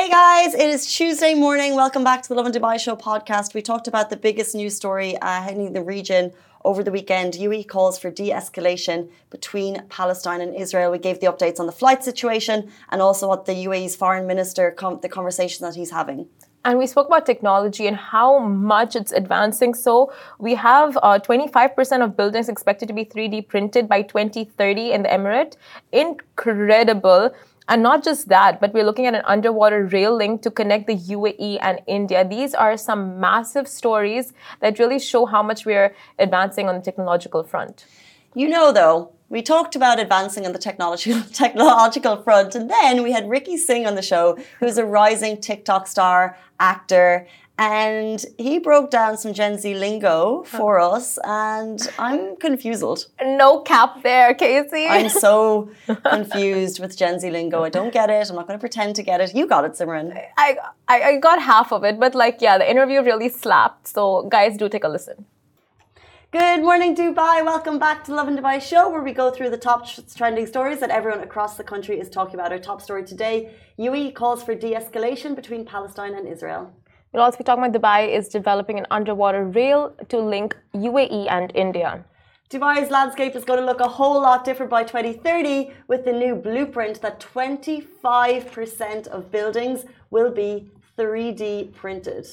Hey guys, it is Tuesday morning. Welcome back to the Lovin Dubai Show podcast. We talked about the biggest news story uh, hitting the region over the weekend. UAE calls for de escalation between Palestine and Israel. We gave the updates on the flight situation and also what the UAE's foreign minister, com- the conversation that he's having. And we spoke about technology and how much it's advancing. So we have uh, 25% of buildings expected to be 3D printed by 2030 in the Emirate. Incredible. And not just that, but we're looking at an underwater rail link to connect the UAE and India. These are some massive stories that really show how much we're advancing on the technological front. You know, though, we talked about advancing on the technology, technological front, and then we had Ricky Singh on the show, who's a rising TikTok star, actor, and he broke down some Gen Z lingo for uh-huh. us, and I'm confused. No cap there, Casey. I'm so confused with Gen Z lingo. I don't get it. I'm not going to pretend to get it. You got it, Simran. I, I, I got half of it, but like, yeah, the interview really slapped. So, guys, do take a listen. Good morning, Dubai. Welcome back to Lovin Dubai Show, where we go through the top trending stories that everyone across the country is talking about. Our top story today UAE calls for de escalation between Palestine and Israel. We'll also be talking about Dubai is developing an underwater rail to link UAE and India. Dubai's landscape is going to look a whole lot different by 2030 with the new blueprint that 25% of buildings will be 3D printed.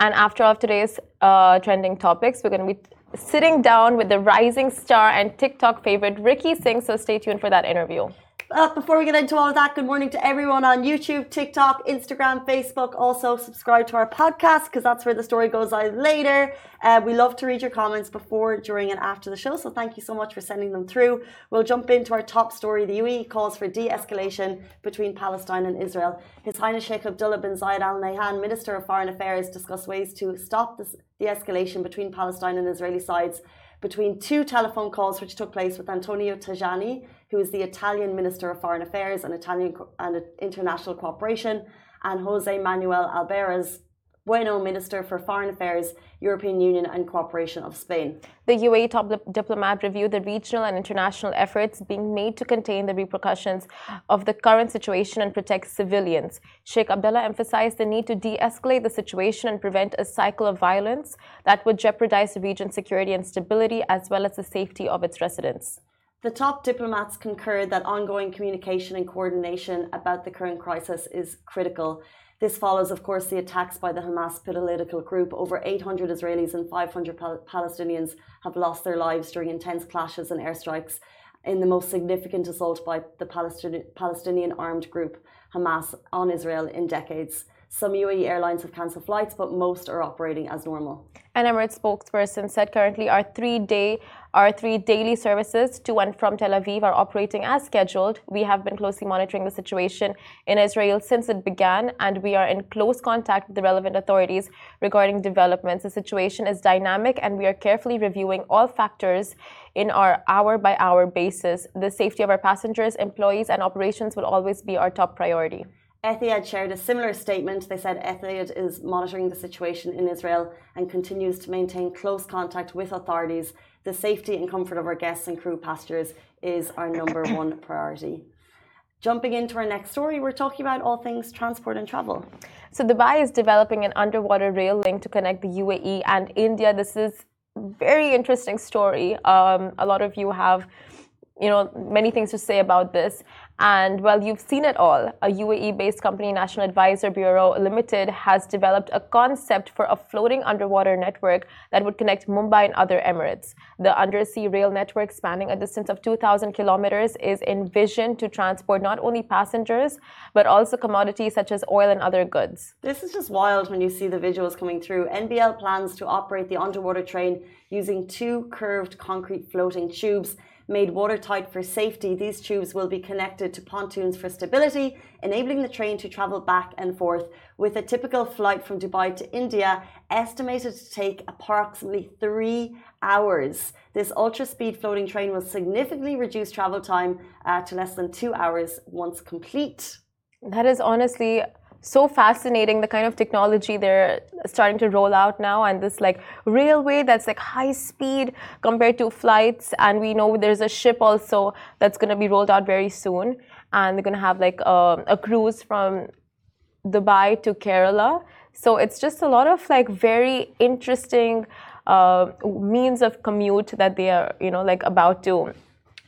And after all of today's uh, trending topics, we're going to be sitting down with the rising star and TikTok favorite Ricky Singh. So stay tuned for that interview. Uh, before we get into all of that, good morning to everyone on YouTube, TikTok, Instagram, Facebook. Also, subscribe to our podcast because that's where the story goes out later. Uh, we love to read your comments before, during, and after the show. So, thank you so much for sending them through. We'll jump into our top story. The UAE calls for de escalation between Palestine and Israel. His Highness Sheikh Abdullah bin Zayed Al Nahyan, Minister of Foreign Affairs, discussed ways to stop this de escalation between Palestine and Israeli sides between two telephone calls which took place with Antonio Tajani, who is the Italian Minister of Foreign Affairs and Italian and International Cooperation, and Jose Manuel Albares Bueno, Minister for Foreign Affairs, European Union and Cooperation of Spain. The UAE top diplomat reviewed the regional and international efforts being made to contain the repercussions of the current situation and protect civilians. Sheikh Abdullah emphasized the need to de escalate the situation and prevent a cycle of violence that would jeopardize the region's security and stability as well as the safety of its residents. The top diplomats concurred that ongoing communication and coordination about the current crisis is critical. This follows, of course, the attacks by the Hamas political group. Over 800 Israelis and 500 Pal- Palestinians have lost their lives during intense clashes and airstrikes in the most significant assault by the Palestinian, Palestinian armed group Hamas on Israel in decades. Some UAE airlines have cancelled flights, but most are operating as normal. An Emirates spokesperson said currently our three day our three daily services to and from Tel Aviv are operating as scheduled. We have been closely monitoring the situation in Israel since it began, and we are in close contact with the relevant authorities regarding developments. The situation is dynamic, and we are carefully reviewing all factors in our hour by hour basis. The safety of our passengers, employees, and operations will always be our top priority. Etihad shared a similar statement. They said Etihad is monitoring the situation in Israel and continues to maintain close contact with authorities. The safety and comfort of our guests and crew passengers is our number one priority. Jumping into our next story, we're talking about all things transport and travel. So Dubai is developing an underwater rail link to connect the UAE and India. This is very interesting story. Um, a lot of you have you know many things to say about this and well, you've seen it all. A UAE based company, National Advisor Bureau Limited, has developed a concept for a floating underwater network that would connect Mumbai and other Emirates. The undersea rail network, spanning a distance of 2,000 kilometers, is envisioned to transport not only passengers, but also commodities such as oil and other goods. This is just wild when you see the visuals coming through. NBL plans to operate the underwater train using two curved concrete floating tubes Made watertight for safety, these tubes will be connected to pontoons for stability, enabling the train to travel back and forth, with a typical flight from Dubai to India estimated to take approximately three hours. This ultra speed floating train will significantly reduce travel time uh, to less than two hours once complete. That is honestly so fascinating the kind of technology they're starting to roll out now and this like railway that's like high speed compared to flights and we know there's a ship also that's going to be rolled out very soon and they're going to have like a, a cruise from Dubai to Kerala. So it's just a lot of like very interesting uh, means of commute that they are, you know, like about to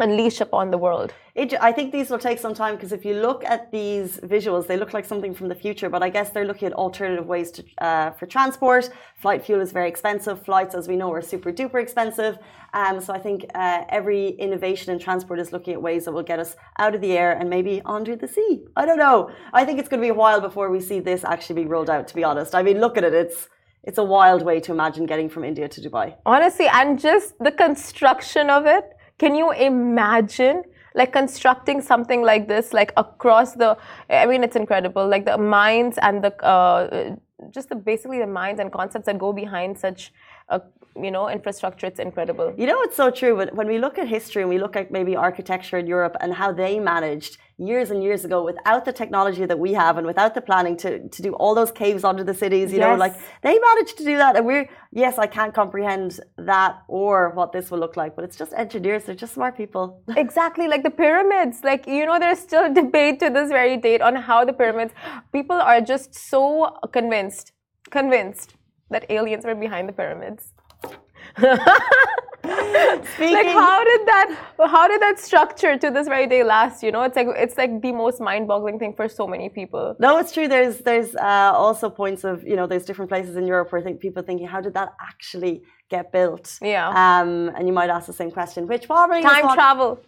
unleash upon the world. It, I think these will take some time because if you look at these visuals, they look like something from the future. But I guess they're looking at alternative ways to, uh, for transport. Flight fuel is very expensive. Flights, as we know, are super duper expensive. Um, so I think uh, every innovation in transport is looking at ways that will get us out of the air and maybe onto the sea. I don't know. I think it's going to be a while before we see this actually be rolled out. To be honest, I mean, look at it. It's it's a wild way to imagine getting from India to Dubai. Honestly, and just the construction of it. Can you imagine? like constructing something like this like across the i mean it's incredible like the minds and the uh, just the basically the minds and concepts that go behind such a you know infrastructure it's incredible. You know it's so true? But when we look at history and we look at maybe architecture in europe and how they managed years and years ago without the technology that we have and without the planning to, to do all those caves under the cities you yes. know like they managed to do that. And we're yes i can't comprehend that or what this will look like but it's just engineers. They're just smart people. Exactly like the pyramids. Like you know there's still a debate to this very date on how the pyramids people are just so convinced convinced that aliens were behind the pyramids. Like how did that how did that structure to this very day last you know? It's like it's like the most mind-boggling thing for so many people. No it's true. There's there's uh, also points of you know there's different places in europe where i think people thinking how did that actually get built? Yeah. Um and you might ask the same question which probably time travel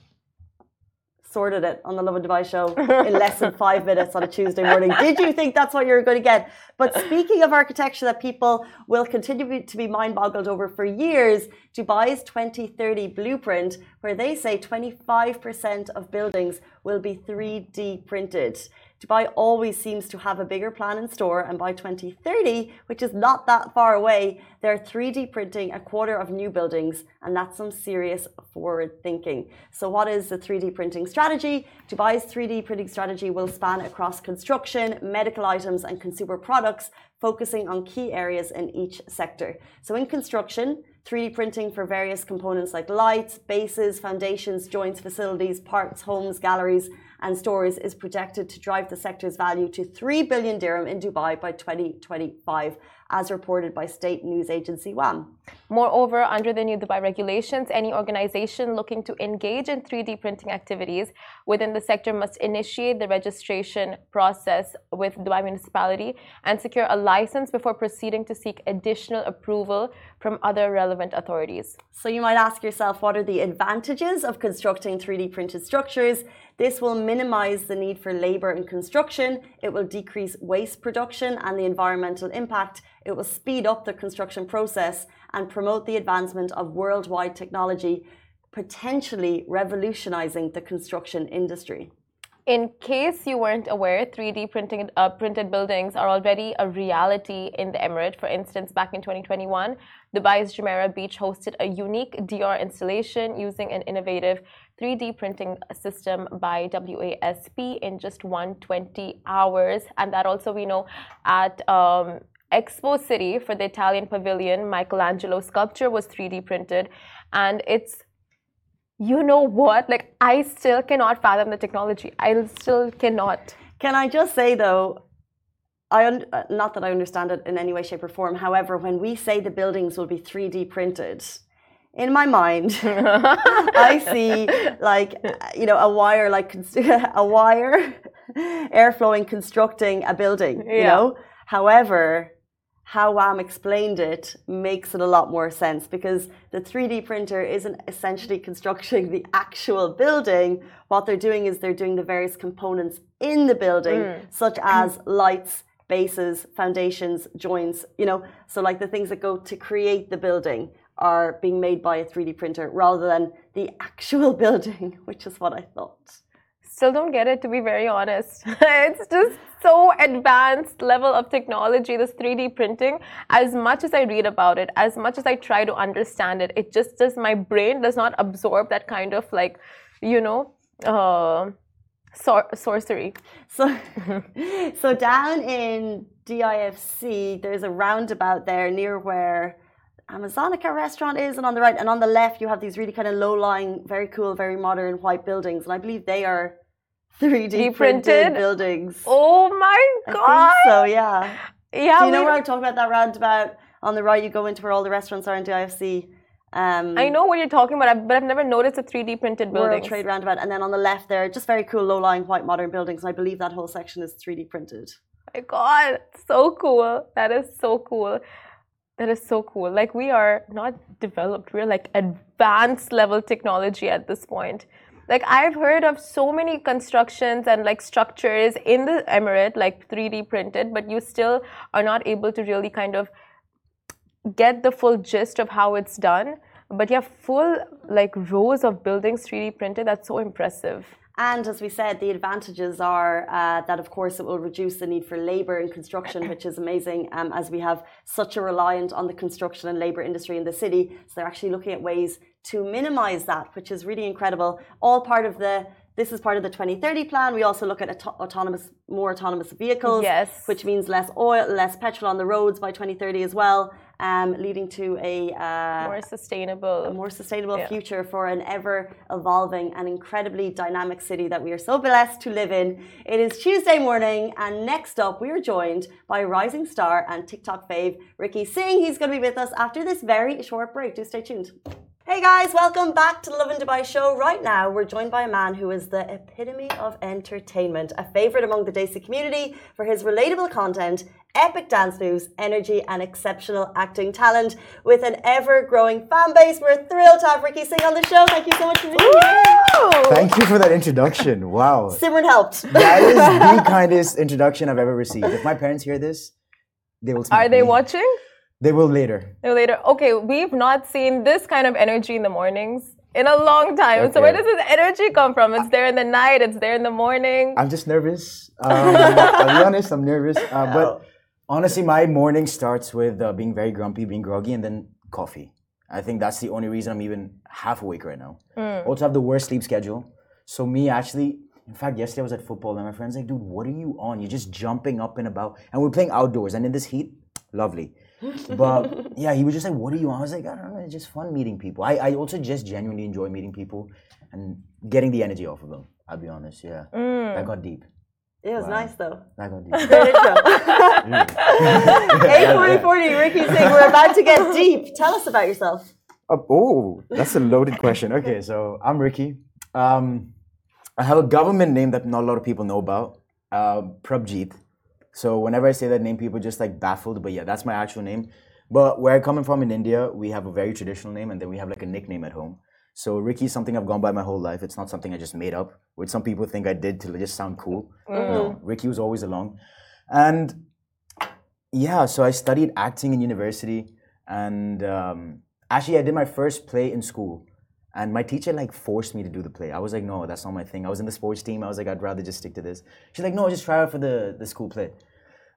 sorted it on the Lovin Dubai show in less than five minutes on a Tuesday morning. Did you think that's what you were going to get? But speaking of architecture that people will continue to be mind boggled over for years, Dubai's 2030 blueprint, where they say 25% of buildings will be 3D printed. Dubai always seems to have a bigger plan in store, and by 2030, which is not that far away, they're 3D printing a quarter of new buildings, and that's some serious forward thinking. So, what is the 3D printing strategy? Dubai's 3D printing strategy will span across construction, medical items, and consumer products, focusing on key areas in each sector. So, in construction, 3D printing for various components like lights, bases, foundations, joints, facilities, parts, homes, galleries, and stores is projected to drive the sector's value to 3 billion dirham in Dubai by 2025 as reported by state news agency WAM. Moreover, under the new Dubai regulations, any organization looking to engage in 3D printing activities within the sector must initiate the registration process with Dubai municipality and secure a license before proceeding to seek additional approval from other relevant authorities. So you might ask yourself, what are the advantages of constructing 3D printed structures? This will minimize the need for labor in construction. It will decrease waste production and the environmental impact it will speed up the construction process and promote the advancement of worldwide technology, potentially revolutionizing the construction industry. In case you weren't aware, 3D printing, uh, printed buildings are already a reality in the Emirate. For instance, back in 2021, Dubai's Jumeirah Beach hosted a unique DR installation using an innovative 3D printing system by WASP in just 120 hours. And that also we know at um, Expo City for the Italian pavilion, Michelangelo sculpture was 3D printed. And it's, you know what? Like, I still cannot fathom the technology. I still cannot. Can I just say, though, I uh, not that I understand it in any way, shape, or form. However, when we say the buildings will be 3D printed, in my mind, I see like you know a wire, like a wire, air flowing, constructing a building. Yeah. You know, however, how WAM explained it makes it a lot more sense because the 3D printer isn't essentially constructing the actual building. What they're doing is they're doing the various components in the building, mm. such as lights, bases, foundations, joints, you know, so like the things that go to create the building are being made by a 3D printer rather than the actual building, which is what I thought still don't get it to be very honest. it's just so advanced level of technology, this 3D printing. As much as I read about it, as much as I try to understand it, it just does my brain does not absorb that kind of like, you know, uh, sor- sorcery. So, so down in DIFC, there's a roundabout there near where Amazonica restaurant is, and on the right and on the left, you have these really kind of low-lying, very cool, very modern white buildings, and I believe they are 3D printed, printed? buildings. Oh my I god! think so, yeah. Yeah, Do you know where I'm talking about that roundabout? On the right, you go into where all the restaurants are in IFC. Um, I know what you're talking about, but I've never noticed a 3D printed building. World. Trade Roundabout, and then on the left there, are just very cool, low-lying white modern buildings. And I believe that whole section is 3D printed. my god, so cool. That is so cool. That is so cool. Like we are not developed, we're like advanced level technology at this point. Like I've heard of so many constructions and like structures in the emirate, like 3D printed, but you still are not able to really kind of get the full gist of how it's done. But have full like rows of buildings 3D printed. That's so impressive. And as we said, the advantages are uh, that, of course, it will reduce the need for labour in construction, which is amazing um, as we have such a reliant on the construction and labour industry in the city. So they're actually looking at ways to minimise that, which is really incredible. All part of the this is part of the 2030 plan. We also look at auto- autonomous, more autonomous vehicles, Yes. which means less oil, less petrol on the roads by 2030 as well, um, leading to a uh, More sustainable. a more sustainable Yeah. future for an ever evolving and incredibly dynamic city that we are so blessed to live in. It is Tuesday morning, and next up, we are joined by rising star and TikTok fave Ricky Singh. He's going to be with us after this very short break. Do stay tuned. Hey guys, welcome back to the Lovin Dubai show. Right now, we're joined by a man who is the epitome of entertainment, a favorite among the Desi community for his relatable content, epic dance moves, energy, and exceptional acting talent. With an ever growing fan base, we're thrilled to have Ricky Singh on the show. Thank you so much for being here. Thank you for that introduction. Wow. Simran helped. That is the kindest introduction I've ever received. If my parents hear this, they will Are they me. watching? They will later. No, later. Okay, we've not seen this kind of energy in the mornings in a long time. So where does this energy come from? It's there in the night. It's there in the morning. I'm just nervous. Um, I'll be honest, I'm nervous. Uh, but honestly, my morning starts with uh, being very grumpy, being groggy, and then coffee. I think that's the only reason I'm even half awake right now. Also, have the worst sleep schedule. So me actually, in fact, yesterday I was at football and my friend's like, "Dude, what are you on? You're just jumping up and about." And we're playing outdoors, and in this heat, lovely. But yeah, he was just like, "What are you on?" I was like, "I don't know. It's just fun meeting people. I, I also just genuinely enjoy meeting people and getting the energy off of them. I'll be honest. Yeah, that got deep. It was Wow. nice though. That got deep. Great intro. 84040, Ricky Singh, we're about to get deep. Tell us about yourself. Oh, oh, that's a loaded question. Okay, so I'm Ricky. Um, I have a government name that not a lot of people know about, uh, Prabjeet. So whenever I say that name, people just like baffled. But yeah, that's my actual name. But where I'm coming from in India, we have a very traditional name, and then we have like a nickname at home. So Ricky is something I've gone by my whole life. It's not something I just made up, which some people think I did to just sound cool. No, Ricky was always along, and yeah. So I studied acting in university, and um, actually I did my first play in school. And my teacher like forced me to do the play. I was like, no, that's not my thing. I was in the sports team. I was like, I'd rather just stick to this. She's like, no, just try out for the, the school play.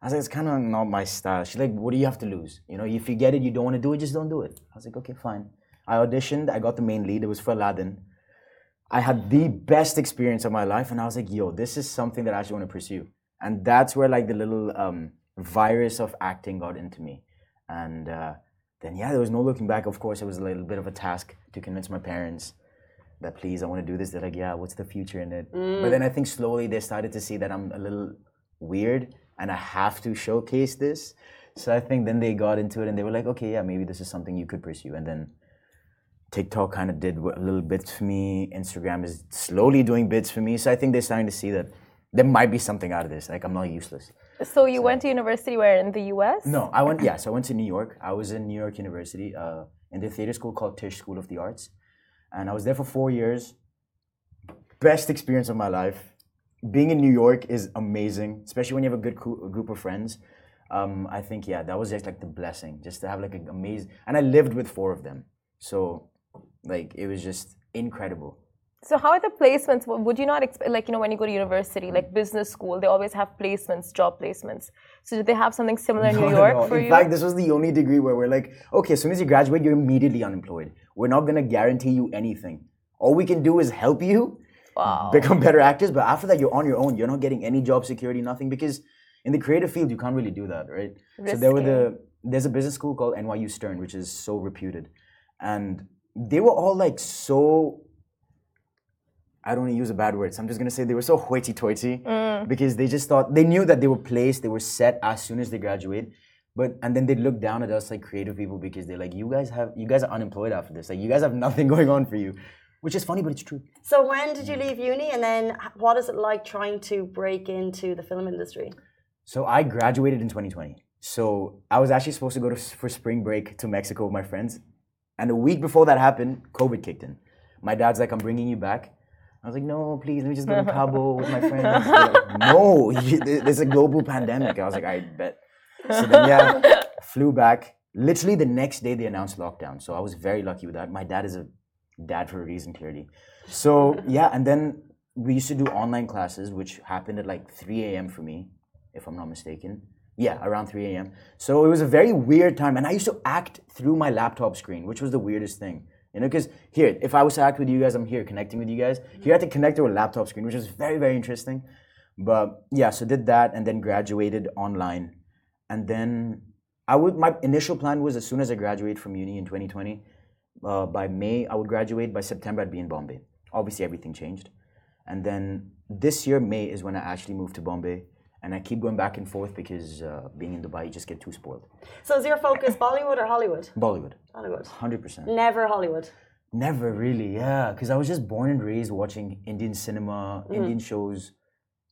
I was like, it's kind of not my style. She's like, what do you have to lose? You know, if you get it, you don't want to do it, just don't do it. I was like, okay, fine. I auditioned. I got the main lead. It was for Aladdin. I had the best experience of my life, and I was like, yo, this is something that I actually want to pursue. And that's where like the little um, virus of acting got into me. And uh, then yeah, there was no looking back. Of course, it was a little bit of a task to convince my parents that please, I want to do this. They're like, yeah, what's the future in it? But then I think slowly they started to see that I'm a little weird and I have to showcase this. So I think then they got into it and they were like, okay, yeah, maybe this is something you could pursue. And then TikTok kind of did a little bits for me. Instagram is slowly doing bits for me. So I think they're starting to see that there might be something out of this. Like I'm not useless. So you went to university where in the US? No, I went. Yes, I went to New York. I was in New York University uh, in the theater school called Tisch School of the Arts, and I was there for four years. Best experience of my life. Being in New York is amazing, especially when you have a good group of friends. Um, I think yeah, that was just like the blessing, just to have like an amazing. And I lived with four of them, so like it was just incredible. So how are the placements? Would you not expect, like, you know, when you go to university, like business school, they always have placements, job placements. So did they have something similar in New York all. for in you? fact, this was the only degree where we're like, okay, as soon as you graduate, you're immediately unemployed. We're not gonna guarantee you anything. All we can do is help you wow. become better actors, but after that, you're on your own. You're not getting any job security, nothing, because in the creative field, you can't really do that, right? So there were the there's a business school called NYU Stern, which is so reputed, and they were all like so. I don't want to use a bad word, so I'm just gonna say they were so hoity-toity mm. because they just thought they knew that they were placed, they were set as soon as they graduate. But and then they look down at us like creative people because they're like, you guys have you guys are unemployed after this. Like you guys have nothing going on for you. Which is funny, but it's true. So when did you leave uni, and then what is it like trying to break into the film industry? So I graduated in 2020. So I was actually supposed to go to, for spring break to Mexico with my friends. And a week before that happened, COVID kicked in. My dad's like, I'm bringing you back. I was like, no, please, let me just go to Cabo with my friends. Like, no, there's a global pandemic. I was like, I bet. So then, yeah, flew back. Literally the next day, they announced lockdown. So I was very lucky with that. My dad is a dad for a reason, clearly. So, yeah, and then we used to do online classes, which happened at like 3 a.m. for me, if I'm not mistaken. Yeah, around 3 a.m. So it was a very weird time. And I used to act through my laptop screen, which was the weirdest thing. You know, because here, if I was to act with you guys, I'm here connecting with you guys. Here, I had to connect to a laptop screen, which was very, very interesting. But yeah, so did that and then graduated online. And then I would, my initial plan was as soon as I graduate from uni in 2020, uh, by May, I would graduate. By September, I'd be in Bombay. Obviously, everything changed. And then this year, May, is when I actually moved to Bombay. And I keep going back and forth because uh, being in Dubai, you just get too spoiled. So is your focus Bollywood or Hollywood? Bollywood, Hollywood. 100%. Never Hollywood. Never really, yeah. Because I was just born and raised watching Indian cinema, Indian shows.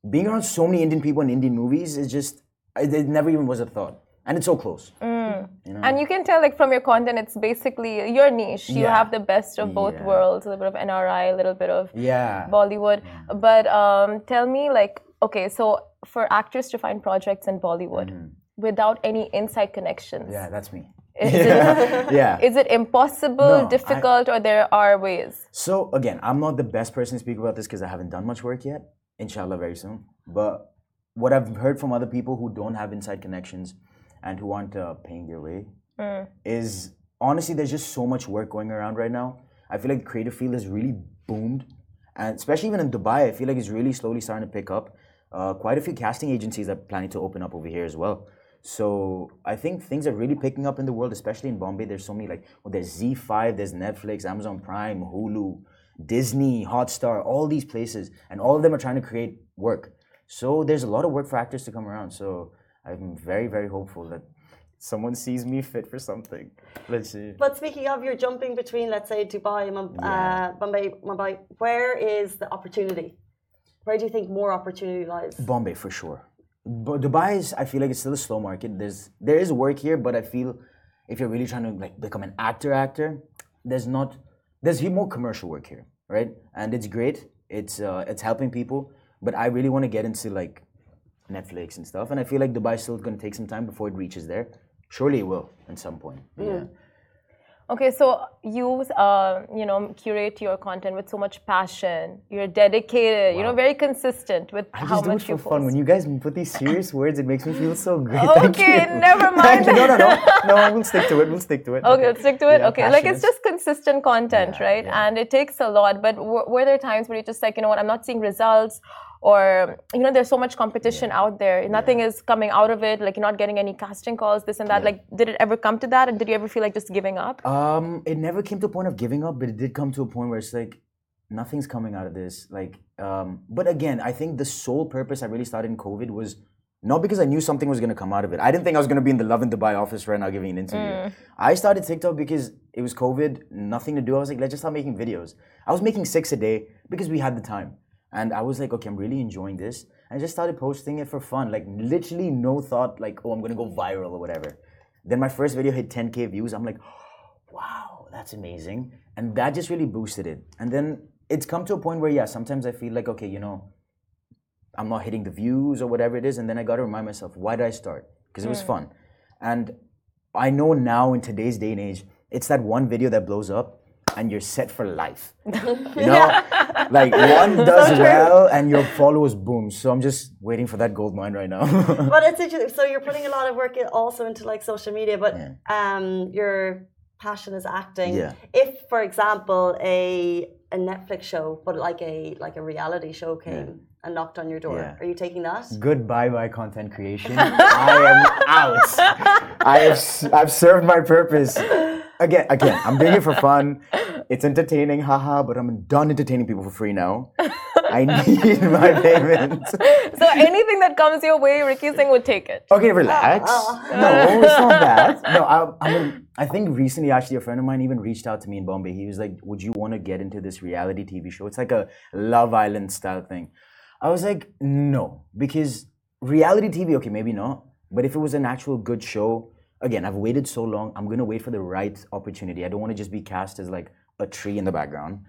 Being around so many Indian people in Indian movies is just, it it never even was a thought. And it's so close. You know? And you can tell, like, from your content, it's basically your niche. You Yeah. have the best of both Yeah. worlds a little bit of NRI, a little bit of yeah. Bollywood. But um, tell me, like, okay, so for actors to find projects in Bollywood without any inside connections. Yeah, that's me. Is yeah. yeah. is it impossible, No, I- difficult, or there are ways? So again, I'm not the best person to speak about this because I haven't done much work yet. Inshallah, very soon. But what I've heard from other people who don't have inside connections and who aren't uh, paying their way is honestly there's just so much work going around right now. I feel like the creative field has really boomed, and especially even in Dubai, I feel like it's really slowly starting to pick up. Uh, quite a few casting agencies are planning to open up over here as well. So I think things are really picking up in the world, especially in Bombay. There's so many like well, there's ZEE5, there's Netflix, Amazon Prime, Hulu, Disney, Hotstar, all these places, and all of them are trying to create work. So there's a lot of work for actors to come around. So I'm very, very hopeful that someone sees me fit for something. Let's see. But speaking of, you're jumping between, let's say, Dubai and Mum- uh, Bombay, Mumbai. Where is the opportunity? Where do you think more opportunity lies? Bombay for sure. But Dubai is, I feel like it's still a slow market. There's there is work here, but I feel if you're really trying to like become an actor, actor, there's not there's more commercial work here, right? And it's great. It's uh, it's helping people, but I really want to get into like Netflix and stuff. And I feel like Dubai is still going to take some time before it reaches there. Surely it will at some point. Yeah. Okay, so you, uh, you know, curate your content with so much passion. You're dedicated. You know, very consistent with I how just do it much you fun. post. When you guys put these serious words, it makes me feel so great. Thank Okay, you. never mind. you. No, no, no, no. We'll stick to it. We'll stick to it. Okay, let's stick to it. Yeah, okay, like it's just consistent content, Yeah, right? yeah. And it takes a lot. But w- were there times where you're just like, you know what, I'm not seeing results, or you know, there's so much competition out there. Nothing is coming out of it. Like you're not getting any casting calls, this and that. Yeah. Like, did it ever come to that? And did you ever feel like just giving up? Um, it never came to a point of giving up, but it did come to a point where it's like nothing's coming out of this. Like, um, but again, I think the sole purpose I really started in COVID was not because I knew something was gonna come out of it. I didn't think I was gonna be in the Lovin Dubai office right now giving an interview. I started TikTok because it was COVID, nothing to do. I was like, let's just start making videos. I was making six a day because we had the time. And I was like, okay, I'm really enjoying this. And I just started posting it for fun. Like literally no thought like, oh, I'm gonna go viral or whatever. Then my first video hit 10k views. I'm like, wow, that's amazing. And that just really boosted it. And then it's come to a point where, yeah, sometimes I feel like, okay, you know, I'm not hitting the views or whatever it is. And then I got to remind myself, why did I start? Because it was hmm. fun. And I know now in today's day and age, it's that one video that blows up and you're set for life. You know? like one does well and your followers boom. So I'm just waiting for that gold mine right now. but it's interesting. So you're putting a lot of work also into like social media, but um, your passion is acting. Yeah. If, for example, a a Netflix show, but like a like a reality show came and knocked on your door, Yeah. are you taking that? Goodbye, bye content creation. I am out. I have I've served my purpose. Again, again, I'm doing it for fun. It's entertaining, haha, but I'm done entertaining people for free now. I need my payment. So anything that comes your way, Ricky Singh would take it. Okay, relax. Ah, ah. No, it's not that. No, I, I mean, I think recently, actually, a friend of mine even reached out to me in Bombay. He was like, "Would you want to get into this reality TV show? It's like a Love Island style thing." I was like, "No," because reality TV, okay, maybe not, but if it was an actual good show, again, I've waited so long. I'm gonna wait for the right opportunity. I don't want to just be cast as like a tree in the background.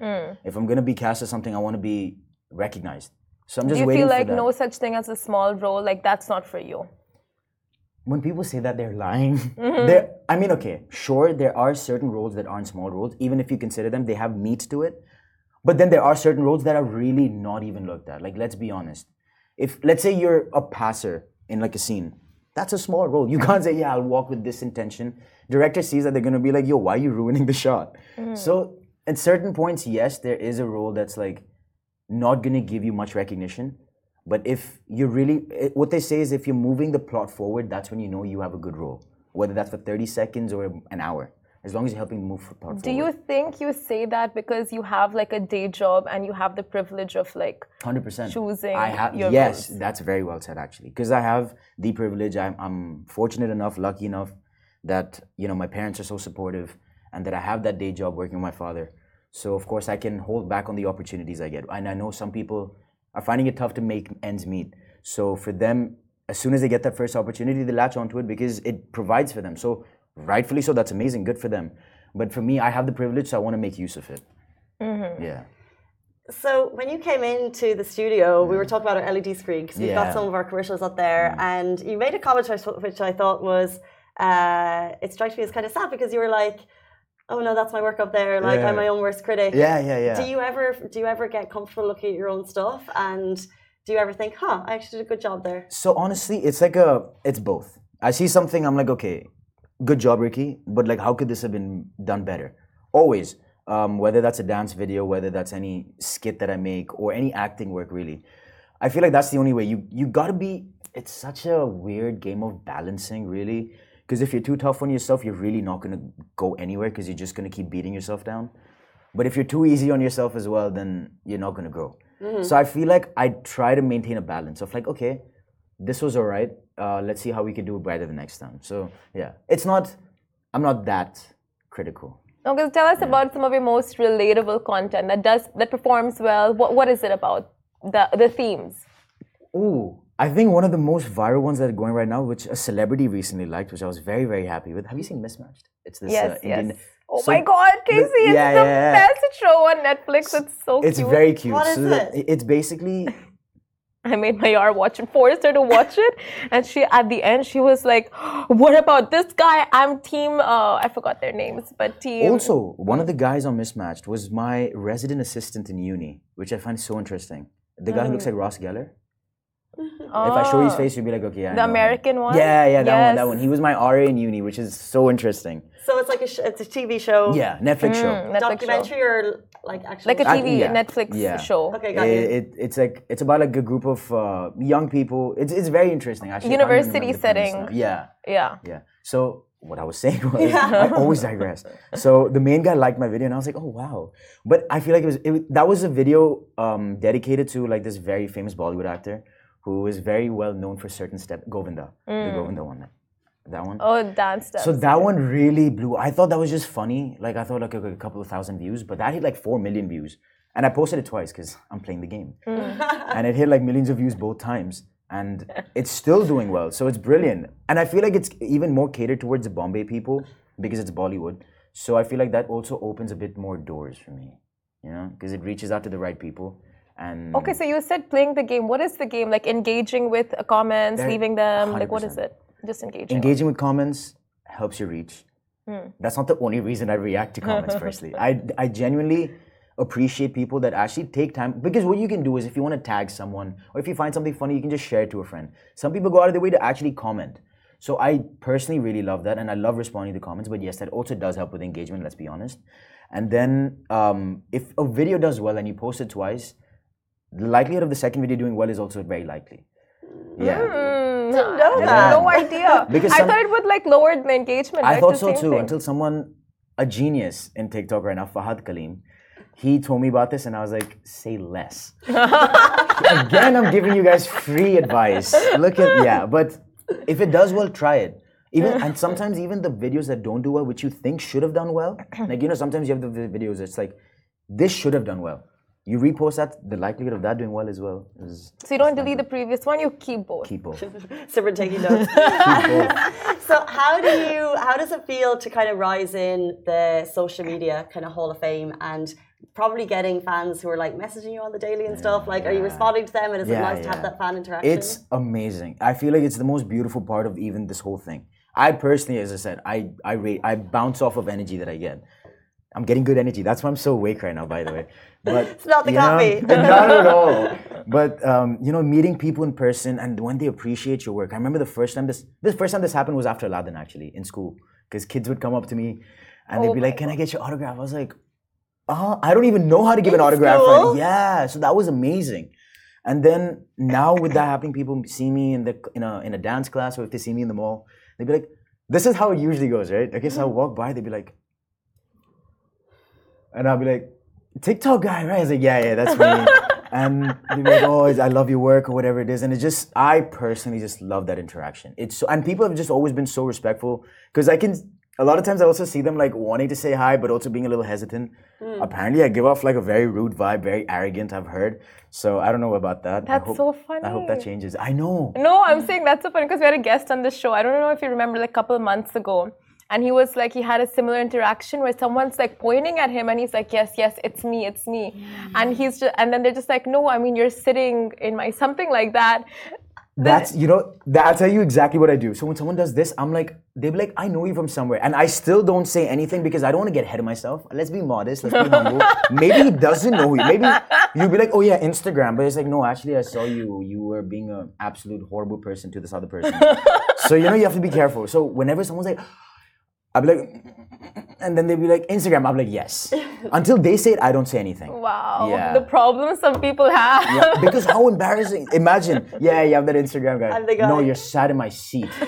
If I'm gonna be cast as something, I want to be recognized. So I'm just Do you waiting feel like no such thing as a small role? Like that's not for you. when people say that they're lying Mm-hmm. there i mean okay sure there are certain roles that aren't small roles even if you consider them they have meat to it but then there are certain roles that are really not even looked at like let's be honest if let's say you're a passer in like a scene that's a small role you can't say yeah i'll walk with this intention director sees that they're going to be like yo why are you ruining the shot mm. so at certain points yes there is a role that's like not going to give you much recognition but if you really, it- what they say is if you're moving the plot forward, that's when you know you have a good role. Whether that's for 30 seconds or an hour. As long as you're helping move plot Do you think you say that because you have like a day job and you have the privilege of like 100%. choosing I have, your yes, roles? that's very well said actually. Because I have the privilege, I'm, I'm fortunate enough, lucky enough that, you know, my parents are so supportive and that I have that day job working with my father. So of course I can hold back on the opportunities I get. And I know some people are finding it tough to make ends meet. So for them, as soon as they get that first opportunity, they latch onto it because it provides for them. So rightfully so, that's amazing, good for them. But for me, I have the privilege, so I want to make use of it. Yeah. So when you came into the studio, we were talking about our LED screen because we've got some of our commercials up there, and you made a comment which I- which I thought was, uh, it strikes me as kind of sad because you were like, "Oh no, that's my work up there. Like I'm my own worst critic." Yeah, yeah, yeah. Do you ever do you ever get comfortable looking at your own stuff, and do you ever think, "Huh, I actually did a good job there"? So honestly, it's like a, it's both. I see something, I'm like, okay, good job, Ricky, but like, how could this have been done better? Always, um, whether that's a dance video, whether that's any skit that I make, or any acting work, really. I feel like that's the only way. You you gotta be. It's such a weird game of balancing, really. Because if you're too tough on yourself, you're really not gonna go anywhere. Because you're just gonna keep beating yourself down. But if you're too easy on yourself as well, then you're not gonna grow. So I feel like I try to maintain a balance of like, okay, this was all right. Uh, let's see how we can do it better the next time. So yeah, it's not. I'm not that critical. Okay, so tell us about some of your most relatable content that does that performs well. What what is it about? The the themes. Ooh, I think one of the most viral ones that are going right now, which a celebrity recently liked, which I was very very happy with. Have you seen Mismatched? It's this Yes, uh, Indian. yes. Oh So my God, Casey! It's yeah, the yeah, yeah. best show on Netflix. It's so It's cute. very cute. What is So that- it? It's basically I made my yar watch it, forced her to watch it, and she at the end she was like, "What about this guy? I'm team. Uh, I forgot their names, but team." Also, one of the guys on Mismatched was my resident assistant in uni, which I find so interesting. The guy who looks like Ross Geller. If I show you his Oh. face, you'll be like, okay, yeah. I The know him. American one? Yeah, yeah, that one, that one. He was my RA in uni, which is so interesting. So it's like a sh- it's a TV show, Yeah, Netflix show. Mm, Netflix show. documentary, or like actually like a Ac- TV yeah, Netflix yeah. show. Okay, got you. It, it, it's like it's about like a group of uh, young people. It's it's very interesting. Actually, I can't even University remember the premise setting. Yeah, Yeah. yeah. So what I was saying was, I always digress. So the main guy liked my video, and I was like, oh wow. But I feel like it was it, was- that was a video um, dedicated to like this very famous Bollywood actor who is very well known for certain step Govinda, the Govinda one, that one. Oh, dance steps. So that one really blew. I thought that was just funny. Like I thought like a, a couple of thousand views, but that hit like four million views. And I posted it twice because I'm playing the game. and it hit like millions of views both times. And it's still doing well. So it's brilliant. And I feel like it's even more catered towards the Bombay people because it's Bollywood. So I feel like that also opens a bit more doors for me. You know? Because it reaches out to the right people. And Okay, so you said playing the game. What is the game? Like engaging with comments, leaving them. Like what is it? Just engaging. engaging with comments helps your reach. Hmm. That's not the only reason I react to comments, firstly. I, I genuinely appreciate people that actually take time because what you can do is if you want to tag someone or if you find something funny, you can just share it to a friend. Some people go out of their way to actually comment. So I personally really love that and I love responding to comments, but yes, that also does help with engagement, let's be honest. And then um, if a video does well and you post it twice, the likelihood of the second video doing well is also very likely. Yeah. Hmm, know I had that. no idea. Because I thought it would like lower the engagement. I like thought the so too thing. until someone a genius in TikTok right now, Fahad Kaleem. He told me about this, and I was like, "Say less." Again, I'm giving you guys free advice. Look at yeah, but if it does well, try it. Even and sometimes even the videos that don't do well, which you think should have done well, like you know, sometimes you have the videos. It's like this should have done well. You repost that, the likelihood of that doing well as well is So you don't delete the previous one, you keep both. keep both. Simran taking notes. so how do you how does it feel to kind of rise in the social media kind of hall of fame and probably getting fans who are like messaging you on the daily and stuff like are you responding to them and is it Yeah, nice to have that fan interaction It's amazing. I feel like it's the most beautiful part of even this whole thing. I personally, as I said, I I rate, I bounce off of energy that I get. I'm getting good energy. That's why I'm so awake right now, by the way. But It's not the you know, coffee. not at all. But um, you know, meeting people in person and when they appreciate your work. I remember the first time this this first time this happened was after Aladdin actually in school because kids would come up to me and they'd Oh be like, "Can I get your autograph?" I was like, "Uh, I don't even know how to give an In autograph." Right? Yeah, so that was amazing. And then now with that happening, people see me in the in a in a dance class or if they see me in the mall, they'd be like, "This is how it usually goes, right?" Okay, so I walk by, they'd be like, and I'll be like, "TikTok guy, right?" I was like, "Yeah, yeah, that's me." and they'd be like, "Oh, I love your work" or whatever it is, and it just, I personally just love that interaction. It's so, and people have just always been so respectful because I can. A lot of times I also see them like wanting to say hi, but also being a little hesitant. Hmm. Apparently, I give off like a very rude vibe, very arrogant. I've heard. So I don't know about that. That's hope- so funny. I hope that changes. I know. No, I'm saying that's so funny because we had a guest on the show. I don't know if you remember, like a couple of months ago. And he was like, he had a similar interaction where someone's like pointing at him and he's like, yes, yes, it's me, it's me. And he's just, and then they're just like, no, I mean, you're sitting in my, something like that. That's you know that I'll tell you exactly what I do. So when someone does this, I'm like, they be like, I know you from somewhere, and I still don't say anything because I don't want to get ahead of myself. Let's be modest. Let's be humble. Maybe he doesn't know you. Maybe you'll be like, oh yeah, Instagram, but it's like, no, actually, I saw you. You were being an absolute horrible person to this other person. so you know you have to be careful. So whenever someone's like. I'll be like, and then they'll be like, Instagram. I'm like, yes. Until they say it, I don't say anything. Wow. Yeah. The problems some people have. Yeah, because how embarrassing. Imagine, yeah, you have that Instagram guy. I'm the guy. No, you're sat in my seat.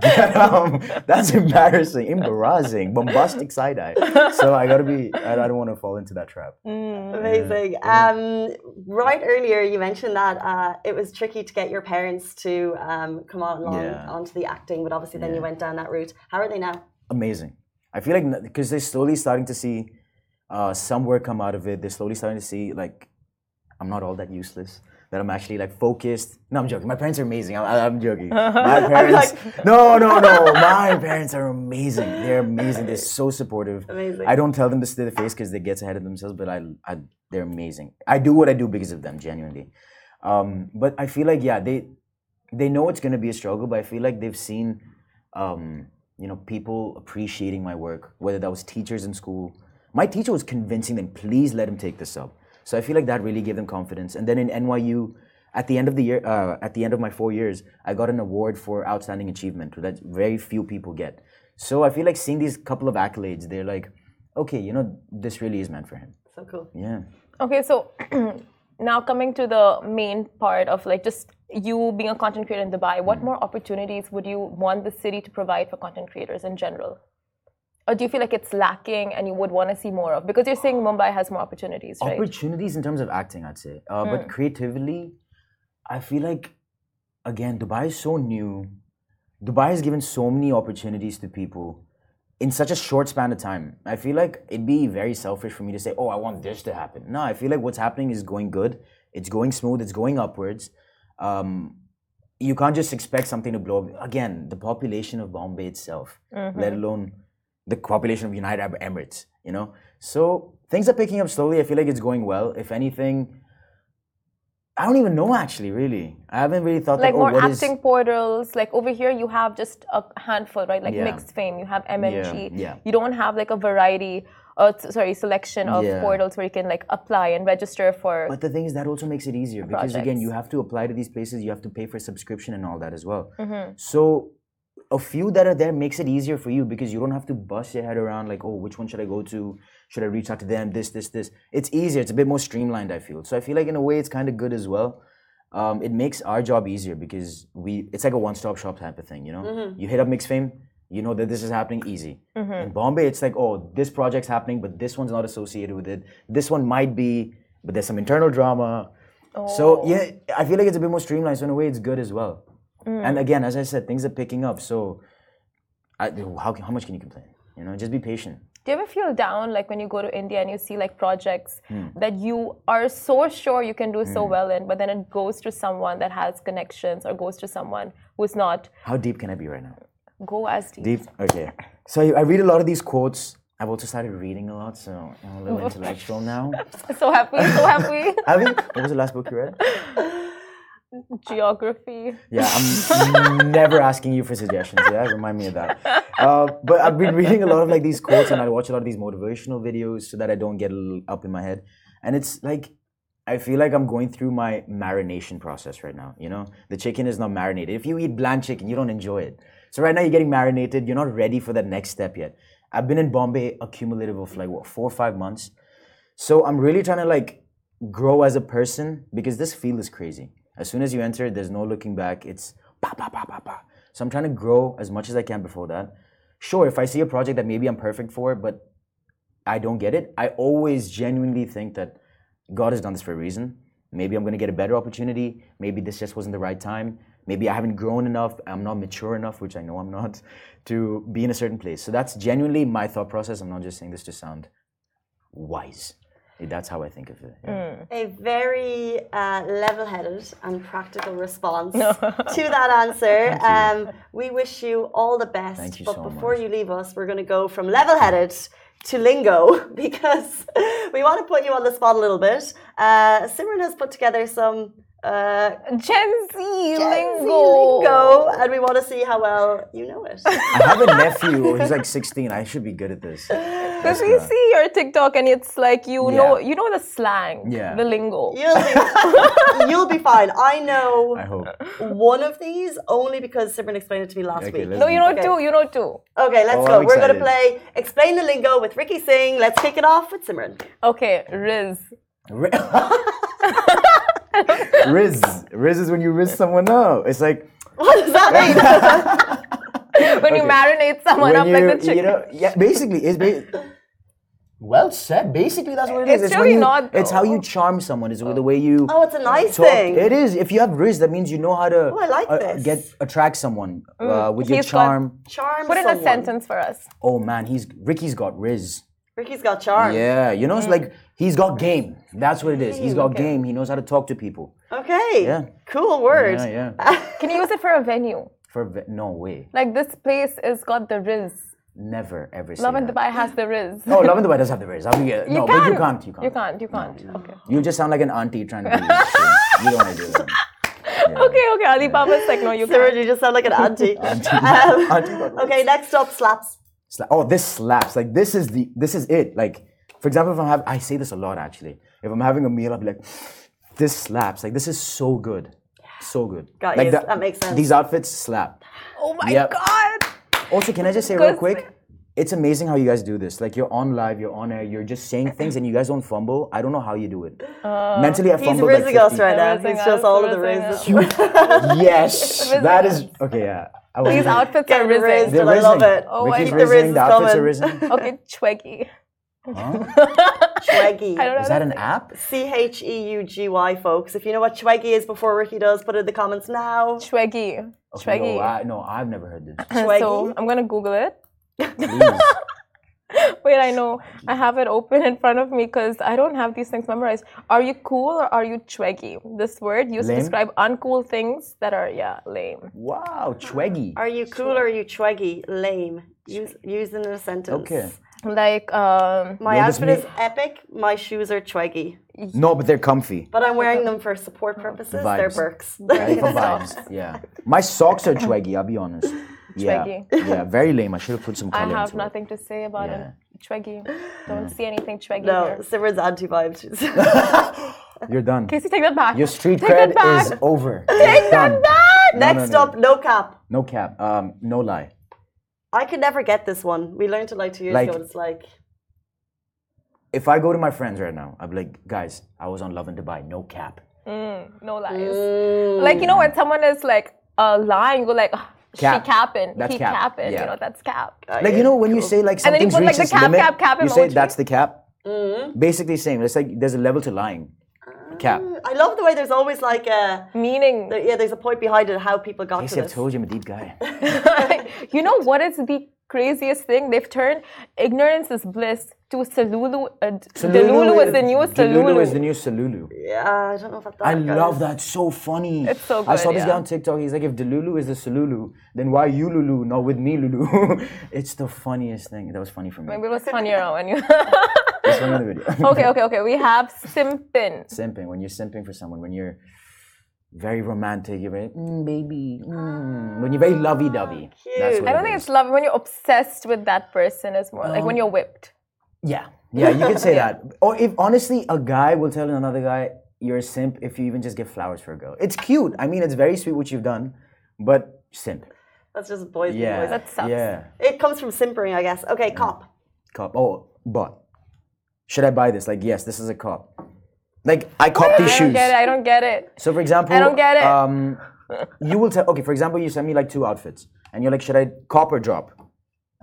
Get um, that's embarrassing, embarrassing, bombastic side eye. So I gotta be. I, I don't want to fall into that trap. Amazing. Um, right earlier, you mentioned that uh, it was tricky to get your parents to um, come on along Yeah. onto the acting, but obviously then you went down that route. How are they now? Amazing. I feel like because they're slowly starting to see uh, some work come out of it. They're slowly starting to see like I'm not all that useless. That I'm actually like focused. No, I'm joking. My parents are amazing. I, I'm joking. My parents. no, no, no. My parents are amazing. They're amazing. They're so supportive. Amazing. I don't tell them this to their face because they get ahead of themselves, but I, I, they're amazing. I do what I do because of them, genuinely. Um, but I feel like yeah, they, they know it's gonna be a struggle, but I feel like they've seen, um, you know, people appreciating my work. Whether that was teachers in school, my teacher was convincing them, please let him take this up. So I feel like that really gave them confidence. And then in NYU, at the end of the year, uh, at the end of my four years, I got an award for outstanding achievement that very few people get. So I feel like seeing these couple of accolades, they're like, okay, you know, this really is meant for him. So cool. Yeah. Okay, so now coming to the main part of like just you being a content creator in Dubai, what more opportunities would you want the city to provide for content creators in general? Or do you feel like it's lacking and you would want to see more of? Because you're saying Mumbai has more opportunities, right? Opportunities in terms of acting, I'd say. Uh, But creatively, I feel like, again, Dubai is so new. Dubai has given so many opportunities to people in such a short span of time. I feel like it'd be very selfish for me to say, oh, I want this to happen. No, I feel like what's happening is going good. It's going smooth. It's going upwards. Um, you can't just expect something to blow up. Again, the population of Bombay itself, let alone the population of United Arab Emirates, you know? So things are picking up slowly. I feel like it's going well. If anything, I don't even know actually, really. I haven't really thought like that, oh, more is- acting portals. Like over here, you have just a handful, right? Like Yeah. mixed fame, you have MNG. yeah. You don't have like a variety, uh, sorry, selection of Yeah. portals where you can like apply and register for. But the thing is, that also makes it easier because again, you have to apply to these places, you have to pay for subscription and all that as well. Mm-hmm. So, a few that are there makes it easier for you because you don't have to bust your head around like, oh, which one should I go to? Should I reach out to them? This, this, this. It's easier. It's a bit more streamlined. I feel. So I feel like in a way, it's kind of good as well. Um, it makes our job easier because we. It's like a one-stop shop type of thing. You know, Mm-hmm. you hit up Mixed Fame. You know that this is happening easy. Mm-hmm. In Bombay, it's like, oh, this project's happening, but this one's not associated with it. This one might be, but there's some internal drama. Oh. So yeah, I feel like it's a bit more streamlined. So in a way, it's good as well. Mm. And again, as I said, things are picking up. So I, how how much can you complain? You know, just be patient. Do you ever feel down like when you go to India and you see like projects Hmm. that you are so sure you can do so well in, but then it goes to someone that has connections or goes to someone who's not? How deep can I be right now? Go as deep. Deep. Okay. So I I read a lot of these quotes. I've also started reading a lot, so I'm a little intellectual now. So happy, so happy. Have you? What was the last book you read? Geography. Yeah, I'm never asking you for suggestions. Yeah, remind me of that. Uh, but I've been reading a lot of like these quotes, and I watch a lot of these motivational videos so that I don't get up in my head. And it's like I feel like I'm going through my marination process right now. You know, the chicken is not marinated. If you eat bland chicken, you don't enjoy it. So right now you're getting marinated. You're not ready for that next step yet. I've been in Bombay a cumulative of like what four or five months. So I'm really trying to like grow as a person because this field is crazy. As soon as you enter it, there's no looking back. It's pa pa pa pa pa. So I'm trying to grow as much as I can before that. Sure, if I see a project that maybe I'm perfect for, but I don't get it, I always genuinely think that God has done this for a reason. Maybe I'm gonna get a better opportunity. Maybe this just wasn't the right time. Maybe I haven't grown enough. I'm not mature enough, which I know I'm not, to be in a certain place. So that's genuinely my thought process. I'm not just saying this to sound wise. That's how I think of it. yeah. A very uh, level headed and practical response to that answer. Um, we wish you all the best. Thank you but so before much. you leave us, we're going to go from level headed to lingo because we want to put you on the spot a little bit. Uh, Simran has put together some. Uh, Gen Z Gen Z lingo. lingo, and we want to see how well you know it. I have a nephew. He's like 16. I should be good at this. Because we see your TikTok and it's like you know you know the slang, Yeah. the lingo. You'll be, you'll be fine. I know I hope. one of these only because Simran explained it to me last Okay, week. No, you know Okay. two. You know two. Okay, let's Oh, go. I'm We're going to play Explain the Lingo with Ricky Singh. Let's kick it off with Simran. Okay, Riz. Ri- Riz. Riz is when you riz someone up. It's like What does that mean? When you marinate someone when up you, like the chicken. you know, yeah, basically, it's ba- well said. Basically, that's what it is. It's when really you, not, It's how you charm someone. Is It's the way you. oh, it's a nice talk. thing. It is. If you have riz, that means you know how to Oh, I like uh, this. get attract someone uh, with your charm. Charm Put in someone. a sentence for us. Oh man, he's Ricky's got riz. Ricky's got charm. Yeah, you know, it's like he's got game. That's what it is. He's got Okay. game. He knows how to talk to people. Okay. Yeah. Cool word. Yeah, yeah. Can you use it for a venue? For ve- no way, Like this place has got the Riz. never ever. Love in that. Dubai has the Riz. No, Lovin Dubai does have the riz. I'll be, uh, no, but you can't. You can't. You can't. You can't. Okay. You just sound like an auntie trying to be. you don't want to do that. Yeah. Okay. Okay. Alibaba's like, no, you Sarah, can't. you just sound like an auntie. Auntie, Um, auntie okay, next up, slaps. Sla- oh, this slaps. Like this is the this is it. Like for example, if I'm having, I say this a lot actually. If I'm having a meal, I'll be like, this slaps. Like this is so good, so good. Got like you. That makes sense. These outfits slap. Oh my Yep. God. Also, can I just say real quick? It's amazing how you guys do this. Like you're on live, you're on air, you're just saying things, and you guys don't fumble. I don't know how you do it. Uh, Mentally, I He's fumble. like rizzing us right now. He's just all of the rizzing rizzes. yes, Rizzing that us. is okay. Yeah, I These outfits Get are rizzed. rizzing. They're I love it. Oh, I Ricky's think the rizzing. rizz The is outfits are coming. risen. Okay, Cheugy. Cheugy. I don't know. Is that an app? C H E U G Y, folks. If you know what Cheugy is before Ricky does, put it in the comments now. Cheugy. Okay, Cheugy. no, I, no, I've never heard this. Cheugy. So I'm gonna Google it. Wait, I know. I have it open in front of me because I don't have these things memorized. Are you cool or are you cheugy? This word used Lame? to describe uncool things that are, yeah, lame. Wow, Cheugy. Are you cool or are you Cheugy? Lame. Use, use in a sentence. Okay. Like, um, My You'll just outfit is epic. My shoes are Cheugy. No, but they're comfy. But I'm wearing them for support purposes. They're Vibes. Birks. Right, for vibes. Yeah. My socks are Cheugy, I'll be honest. Yeah. Cheugy. Yeah, very lame. I should have put some color I have into nothing to say about Yeah. it. Cheugy. Don't see anything cheugy no, here. Simran's anti vibes. You're done. Casey, take that back. Your street Take cred back. is over. Take that back. Next no, no. up, no cap. No cap. Um, no lie. I could never get this one. We learned it like two years Like- ago. It's like, If I go to my friends right now, I'll be like, guys, I was on Lovin Dubai. No cap. No lies. Like, you know, when someone is like uh, lying, you go like, "Ah, Cap. She capping. That's he cap. capping. Yeah. You know, that's cap. Like you know when you say like And then you something's put, like, the cap, limit, cap, cap you say that's the cap. Mm-hmm. Basically, same. It's like there's a level to lying. Cap. Uh, I love the way there's always like a Meaning, there- yeah, there's a point behind it how people got to Casey, I've told you I'm a deep guy. you know what is the craziest thing? They've turned ignorance is bliss to Solulu. Uh, Delulu is the new Solulu. Delulu is the new Solulu. Yeah, I don't know about that. I guys. love that. So funny. It's so good. I saw good, this guy on TikTok. He's like, if Delulu is the Solulu, then why you Lulu, not with me Lulu? it's the funniest thing. That was funny for me. Maybe it was funnier when you. It's one of the video. okay, okay, okay. We have Simpin. simping. When you're simping for someone, when you're very romantic, you're very, mm, baby. Mm. When you're very lovey dovey. That's what I don't it think is. it's love. When you're obsessed with that person, is more like when you're whipped. Yeah, yeah, you can say that. Or if honestly, a guy will tell another guy you're a simp if you even just give flowers for a girl. It's cute. I mean, it's very sweet what you've done, but simp. That's just boys being Yeah, boys. That sucks. yeah. It comes from simpering, I guess. Okay, cop. Cop. Oh, but should I buy this? Like, yes, this is a cop. Like, I cop these I don't shoes. get it. I don't get it. So, for example, I don't get it. Um, you will tell. Okay, for example, you send me like two outfits, and you're like, should I cop or drop?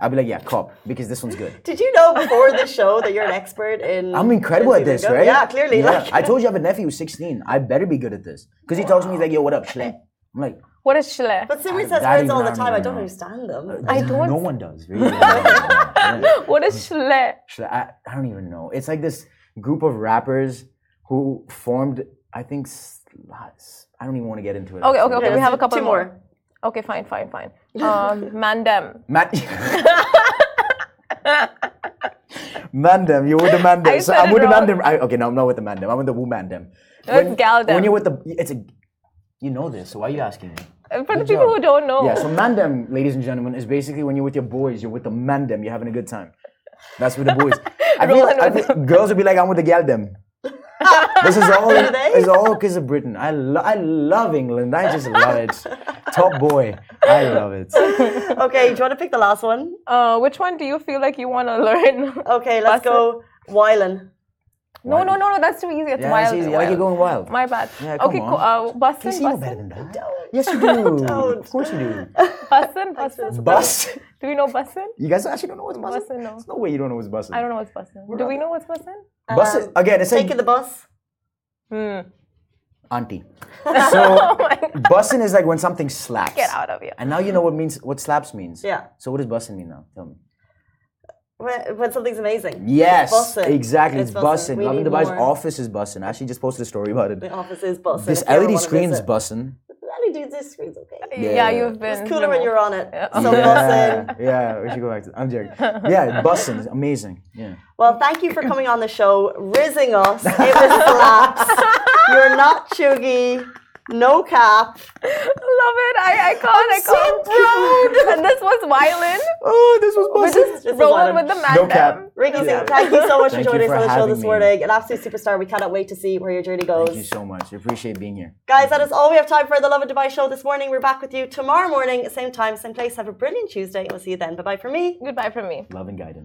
I'll be like, yeah, cop, because this one's good. Did you know before the show that you're an expert in? I'm incredible at this, lingo? right? Yeah, clearly. Yeah. Like, I told you I have a nephew who's 16. I better be good at this. Because he talks to me, he's like, yo, what up, schle? I'm like, What is schle? but Simran says that words all the time. I don't don't know. understand them. I don't- No one does, really. What is schle? Schle- I, I don't even know. It's like this group of rappers who formed, I think, I don't even want to get into it. Okay, okay, actually. okay. we have a couple Two more. more. Okay, fine, fine, fine. Um, Mandem. Man- Mandem, you're with the Mandem. I So said I'm it with the wrong. Mandem. I, okay, no, I'm not with the Mandem. I'm with the Wu Mandem. That's Galdem. When you're with the, it's a, you know this. So why are you asking me? Uh, For the people job. who don't know. Yeah, so Mandem, ladies and gentlemen, is basically when you're with your boys, you're with the Mandem, you're having a good time. That's with the boys. I feel, Rolling I feel girls would be like, I'm with the Galdem. This is all. Are? It's all because of Britain. I, lo- I love England. I just love it. Top boy. I love it. Okay, do you want to pick the last one? Uh, which one do you feel like you want to learn? Okay, let's Bussin'. go. Wylan. No, no, no, no. That's too easy. It's Yeah, wild. it's easy. I like you wild. going wild. My bad. Yeah, come okay, on. cool. Uh, bussin', Casey, you know better than that. Yes, you do. Don't. Of course you do. bussin', bussin'. Bus. Do we know bussin'? You guys actually don't know what's bussin'? Bussin', no. There's no way you don't know what's bussin'. I don't know what's bussin'. Do we know what's bussin'? Bussin'. Um, Again, it's like Taking the bus. Hmm. auntie. So bussin' is like when something slaps. Get out of here. And now you know what means what slaps means. Yeah. So what does bussin' mean now? Tell me. When, when something's amazing. Yes, Bussin'. exactly. It's It's bussin'. bussin'. We Lovin Dubai's more. office is bussing. I actually just posted a story about it. The office is bussing. This if LED wanna screen's visit. bussin'. LED this screen's okay. Yeah, Yeah. you've been. It's cooler when you're on it. Yeah. So bussin'. Yeah, yeah, we should go back to. I'm joking. Yeah, bussing is amazing. Yeah. Well, thank you for coming on the show, rizzing us. It was slaps. You're not cheugy. No cap. Love it. I, I can't. I so can't. so proud. and this was violin. Oh, this was We're just This is rolling with the man. No cap. Ricky, Yeah. thank you so much for joining us on the show having this me. morning. An absolute superstar. We cannot wait to see where your journey goes. Thank you so much. I appreciate being here. Guys, that is all we have time for the Lovin Dubai show this morning. We're back with you tomorrow morning, same time, same place. Have a brilliant Tuesday. We'll see you then. Bye bye for me. Goodbye from me. Love and guidance.